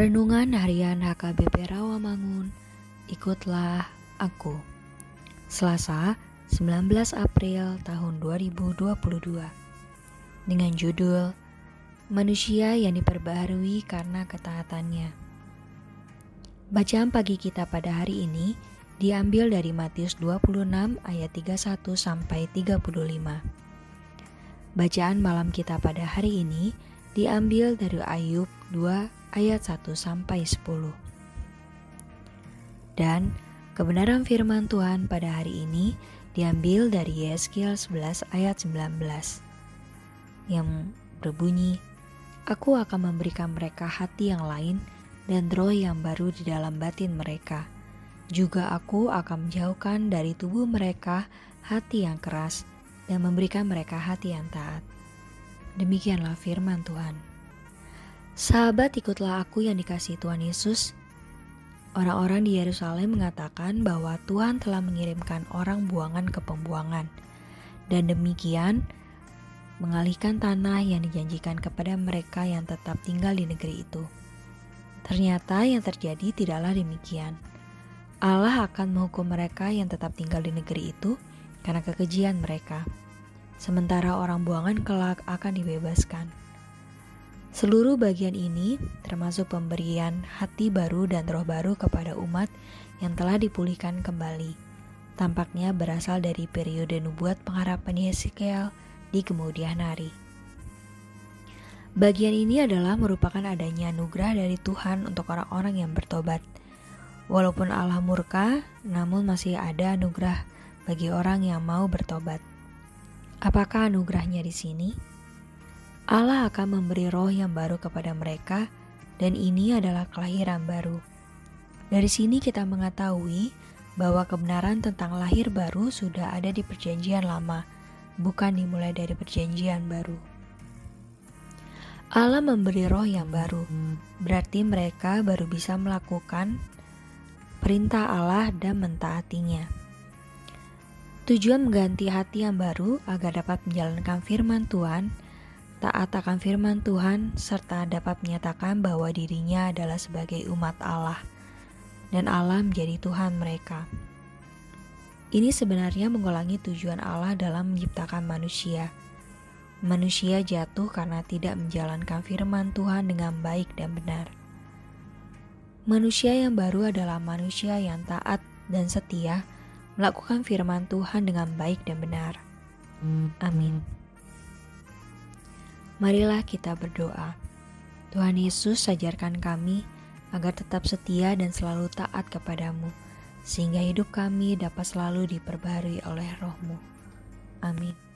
Renungan Harian HKBP Rawamangun, ikutlah aku. Selasa, 19 April tahun 2022. Dengan judul Manusia yang diperbaharui karena ketaatannya. Bacaan pagi kita pada hari ini diambil dari Matius 26 ayat 31 sampai 35. Bacaan malam kita pada hari ini diambil dari Ayub 2 ayat 1 sampai 10. Dan kebenaran firman Tuhan pada hari ini diambil dari Yeskiel 11 ayat 19 yang berbunyi Aku akan memberikan mereka hati yang lain dan roh yang baru di dalam batin mereka. Juga aku akan menjauhkan dari tubuh mereka hati yang keras dan memberikan mereka hati yang taat. Demikianlah firman Tuhan. Sahabat ikutlah aku yang dikasih Tuhan Yesus. Orang-orang di Yerusalem mengatakan bahwa Tuhan telah mengirimkan orang buangan ke pembuangan. Dan demikian mengalihkan tanah yang dijanjikan kepada mereka yang tetap tinggal di negeri itu. Ternyata yang terjadi tidaklah demikian. Allah akan menghukum mereka yang tetap tinggal di negeri itu karena kekejian mereka. Sementara orang buangan kelak akan dibebaskan. Seluruh bagian ini termasuk pemberian hati baru dan roh baru kepada umat yang telah dipulihkan kembali. Tampaknya berasal dari periode nubuat pengharapan Yeskiel di kemudian hari. Bagian ini adalah merupakan adanya anugerah dari Tuhan untuk orang-orang yang bertobat. Walaupun Allah murka, namun masih ada anugerah bagi orang yang mau bertobat. Apakah anugerahnya di sini? Allah akan memberi roh yang baru kepada mereka, dan ini adalah kelahiran baru. Dari sini kita mengetahui bahwa kebenaran tentang lahir baru sudah ada di Perjanjian Lama, bukan dimulai dari Perjanjian Baru. Allah memberi roh yang baru, berarti mereka baru bisa melakukan perintah Allah dan mentaatinya. Tujuan mengganti hati yang baru agar dapat menjalankan firman Tuhan taat akan firman Tuhan, serta dapat menyatakan bahwa dirinya adalah sebagai umat Allah, dan Allah menjadi Tuhan mereka. Ini sebenarnya mengulangi tujuan Allah dalam menciptakan manusia. Manusia jatuh karena tidak menjalankan firman Tuhan dengan baik dan benar. Manusia yang baru adalah manusia yang taat dan setia, melakukan firman Tuhan dengan baik dan benar. Amin. Marilah kita berdoa. Tuhan Yesus, ajarkan kami agar tetap setia dan selalu taat kepadamu, sehingga hidup kami dapat selalu diperbaharui oleh rohmu. Amin.